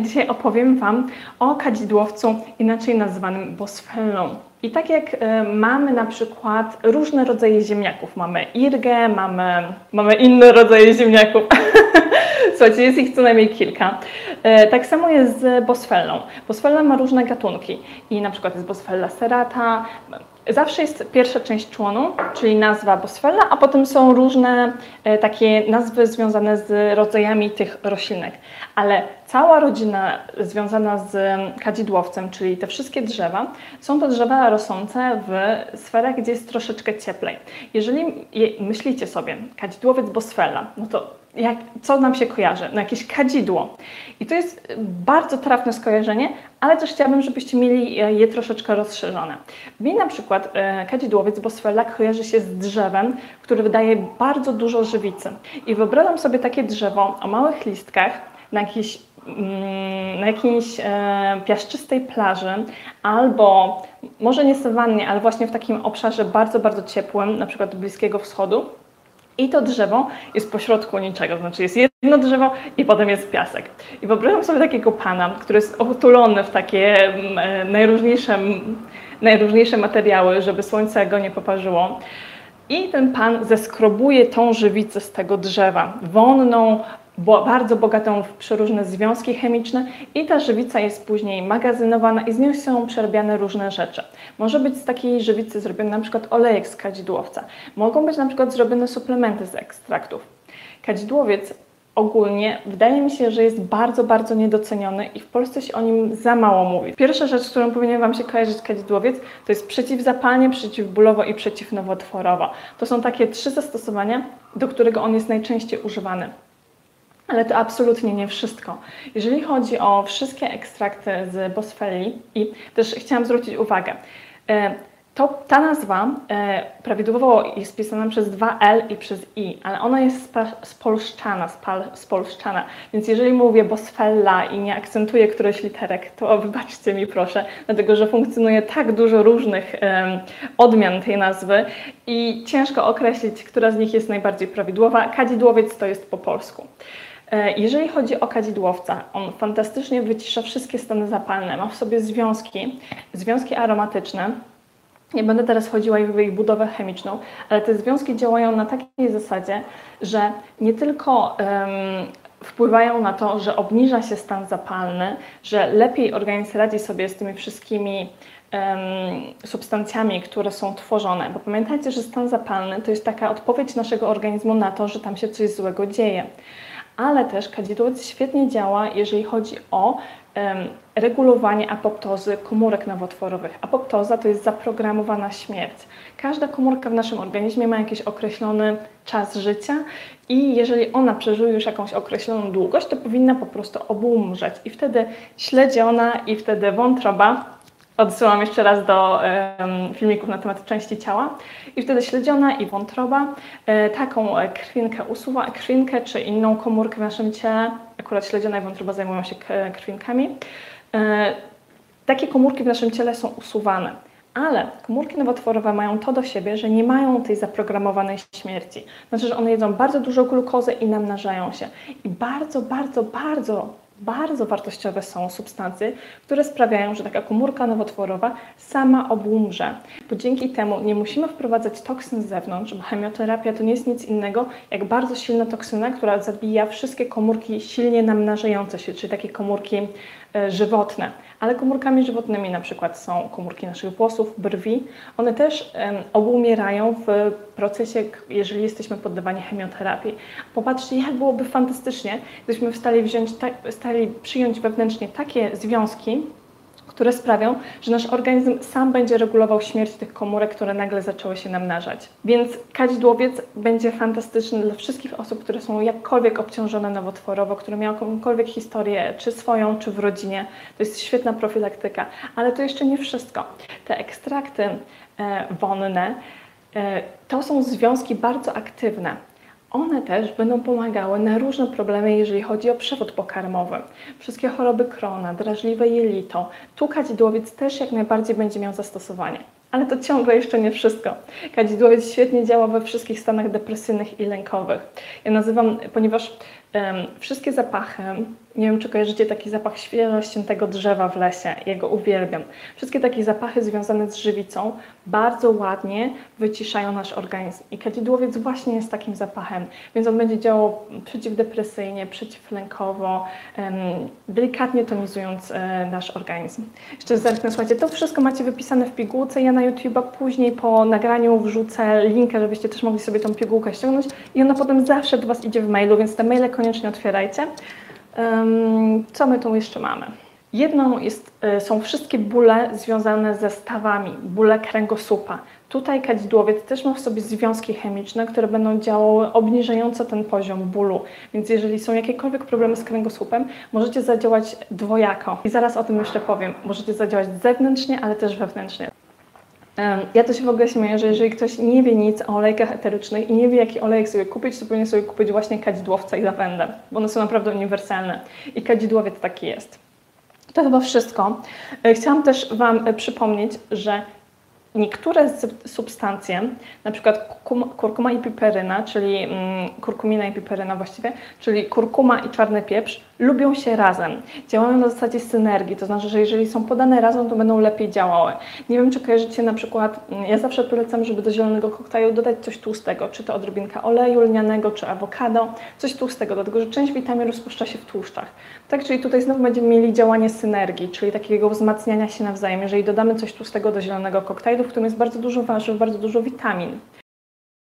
Dzisiaj opowiem Wam o kadzidłowcu, inaczej nazywanym bosfelą. I tak jak e, mamy na przykład różne rodzaje ziemniaków, mamy irgę, mamy, mamy inne rodzaje ziemniaków. Słuchajcie, jest ich co najmniej kilka. E, tak samo jest z bosfellą. Bosfella ma różne gatunki i na przykład jest bosfella serrata. Zawsze jest pierwsza część członu, czyli nazwa bosfella, a potem są różne e, takie nazwy związane z rodzajami tych roślinek. Ale cała rodzina związana z kadzidłowcem, czyli te wszystkie drzewa, są to drzewa rosnące w sferach, gdzie jest troszeczkę cieplej. Jeżeli myślicie sobie, kadzidłowiec bosfella, no to jak, co nam się kojarzy? No jakieś kadzidło. I to jest bardzo trafne skojarzenie, ale też chciałabym, żebyście mieli e, je troszeczkę rozszerzone. Mi na przykład e, kadzidłowiec bosfella kojarzy się z drzewem, który wydaje bardzo dużo żywicy. I wyobrażam sobie takie drzewo o małych listkach na jakiejś mm, na jakiejś e, piaszczystej plaży albo może nie sawannie, ale właśnie w takim obszarze bardzo, bardzo ciepłym, na przykład Bliskiego Wschodu. I to drzewo jest pośrodku niczego, znaczy jest jedno drzewo i potem jest piasek. I wyobrażam sobie takiego pana, który jest otulony w takie mm, e, najróżniejsze, najróżniejsze materiały, żeby słońce go nie poparzyło. I ten pan zeskrobuje tą żywicę z tego drzewa, wonną, bo bardzo bogatą w przeróżne związki chemiczne i ta żywica jest później magazynowana i z nią są przerabiane różne rzeczy. Może być z takiej żywicy zrobiony na przykład olejek z kadzidłowca. Mogą być na przykład zrobione suplementy z ekstraktów. Kadzidłowiec ogólnie wydaje mi się, że jest bardzo, bardzo niedoceniony i w Polsce się o nim za mało mówi. Pierwsza rzecz, z którą powinien Wam się kojarzyć kadzidłowiec, to jest przeciwzapalnie, przeciwbólowo i przeciwnowotworowo. To są takie trzy zastosowania, do którego on jest najczęściej używany. Ale to absolutnie nie wszystko. Jeżeli chodzi o wszystkie ekstrakty z bosfelii i też chciałam zwrócić uwagę, e, to ta nazwa e, prawidłowo jest pisana przez dwa L i przez I, ale ona jest spolszczana, spal, spolszczana. Więc jeżeli mówię bosfella i nie akcentuję któreś literek, to wybaczcie mi proszę, dlatego że funkcjonuje tak dużo różnych e, odmian tej nazwy i ciężko określić, która z nich jest najbardziej prawidłowa. Kadzidłowiec to jest po polsku. E, jeżeli chodzi o kadzidłowca, on fantastycznie wycisza wszystkie stany zapalne, ma w sobie związki, związki aromatyczne. Nie będę teraz chodziła w ich budowę chemiczną, ale te związki działają na takiej zasadzie, że nie tylko um, wpływają na to, że obniża się stan zapalny, że lepiej organizm radzi sobie z tymi wszystkimi substancjami, które są tworzone. Bo pamiętajcie, że stan zapalny to jest taka odpowiedź naszego organizmu na to, że tam się coś złego dzieje ale też kadzidłowiec świetnie działa, jeżeli chodzi o regulowanie apoptozy komórek nowotworowych. Apoptoza to jest zaprogramowana śmierć. Każda komórka w naszym organizmie ma jakiś określony czas życia i jeżeli ona przeżyje już jakąś określoną długość, to powinna po prostu obumrzeć. I wtedy śledziona i wtedy wątroba Odsyłam jeszcze raz do filmików na temat części ciała. I wtedy śledziona i wątroba e, taką krwinkę usuwa, krwinkę czy inną komórkę w naszym ciele. Akurat śledziona i wątroba zajmują się krwinkami. E, takie komórki w naszym ciele są usuwane. Ale komórki nowotworowe mają to do siebie, że nie mają tej zaprogramowanej śmierci. Znaczy, że one jedzą bardzo dużo glukozy i namnażają się. I bardzo, bardzo, bardzo bardzo wartościowe są substancje, które sprawiają, że taka komórka nowotworowa sama obumrze. Bo dzięki temu nie musimy wprowadzać toksyn z zewnątrz, bo chemioterapia to nie jest nic innego jak bardzo silna toksyna, która zabija wszystkie komórki silnie namnażające się, czyli takie komórki żywotne ale komórkami żywotnymi na przykład są komórki naszych włosów, brwi. One też um, obumierają w procesie, jeżeli jesteśmy poddawani chemioterapii. Popatrzcie, jak byłoby fantastycznie, gdybyśmy stali, wziąć, stali przyjąć wewnętrznie takie związki, które sprawią, że nasz organizm sam będzie regulował śmierć tych komórek, które nagle zaczęły się namnażać. Więc kadzidłowiec będzie fantastyczny dla wszystkich osób, które są jakkolwiek obciążone nowotworowo, które miały jakąkolwiek historię, czy swoją, czy w rodzinie. To jest świetna profilaktyka. Ale to jeszcze nie wszystko. Te ekstrakty e, wonne e, to są związki bardzo aktywne one też będą pomagały na różne problemy, jeżeli chodzi o przewód pokarmowy. Wszystkie choroby krona, drażliwe jelito, tu kadzidłowiec też jak najbardziej będzie miał zastosowanie. Ale to ciągle jeszcze nie wszystko. Kadzidłowiec świetnie działa we wszystkich stanach depresyjnych i lękowych. Ja nazywam, ponieważ Wszystkie zapachy, nie wiem czy kojarzycie taki zapach świeżo ściętego drzewa w lesie, jego uwielbiam. Wszystkie takie zapachy związane z żywicą bardzo ładnie wyciszają nasz organizm i kadzidłowiec właśnie jest takim zapachem, więc on będzie działał przeciwdepresyjnie, przeciwlękowo, delikatnie tonizując e, nasz organizm. Jeszcze zerknę, słuchajcie, to wszystko macie wypisane w pigułce, ja na YouTube'a później po nagraniu wrzucę linkę, żebyście też mogli sobie tą pigułkę ściągnąć i ona potem zawsze do Was idzie w mailu, więc te maile koniecznie otwierajcie. Co my tu jeszcze mamy? Jedną jest, e, są wszystkie bóle związane ze stawami, bóle kręgosłupa. Tutaj kadzidłowiec też ma w sobie związki chemiczne, które będą działały obniżająco ten poziom bólu. Więc jeżeli są jakiekolwiek problemy z kręgosłupem, możecie zadziałać dwojako. I zaraz o tym jeszcze powiem. Możecie zadziałać zewnętrznie, ale też wewnętrznie. Ja to się w ogóle śmieję, że jeżeli ktoś nie wie nic o olejkach eterycznych i nie wie, jaki olejek sobie kupić, to powinien sobie kupić właśnie kadzidłowca i lawendę, bo one są naprawdę uniwersalne. I kadzidłowiec taki jest. To chyba wszystko. E, Chciałam też Wam e, przypomnieć, że niektóre substancje, na przykład kurkuma, kurkuma i piperyna, czyli mm, kurkumina i piperyna właściwie, czyli kurkuma i czarny pieprz, lubią się razem. Działają na zasadzie synergii, to znaczy, że jeżeli są podane razem, to będą lepiej działały. Nie wiem, czy kojarzycie na przykład, mm, ja zawsze polecam, żeby do zielonego koktajlu dodać coś tłustego, czy to odrobinka oleju lnianego, czy awokado, coś tłustego, dlatego że część witamin rozpuszcza się w tłuszczach. Tak, czyli tutaj znowu będziemy mieli działanie synergii, czyli takiego wzmacniania się nawzajem, jeżeli dodamy coś tłustego do zielonego koktajlu, w którym jest bardzo dużo warzyw, bardzo dużo witamin.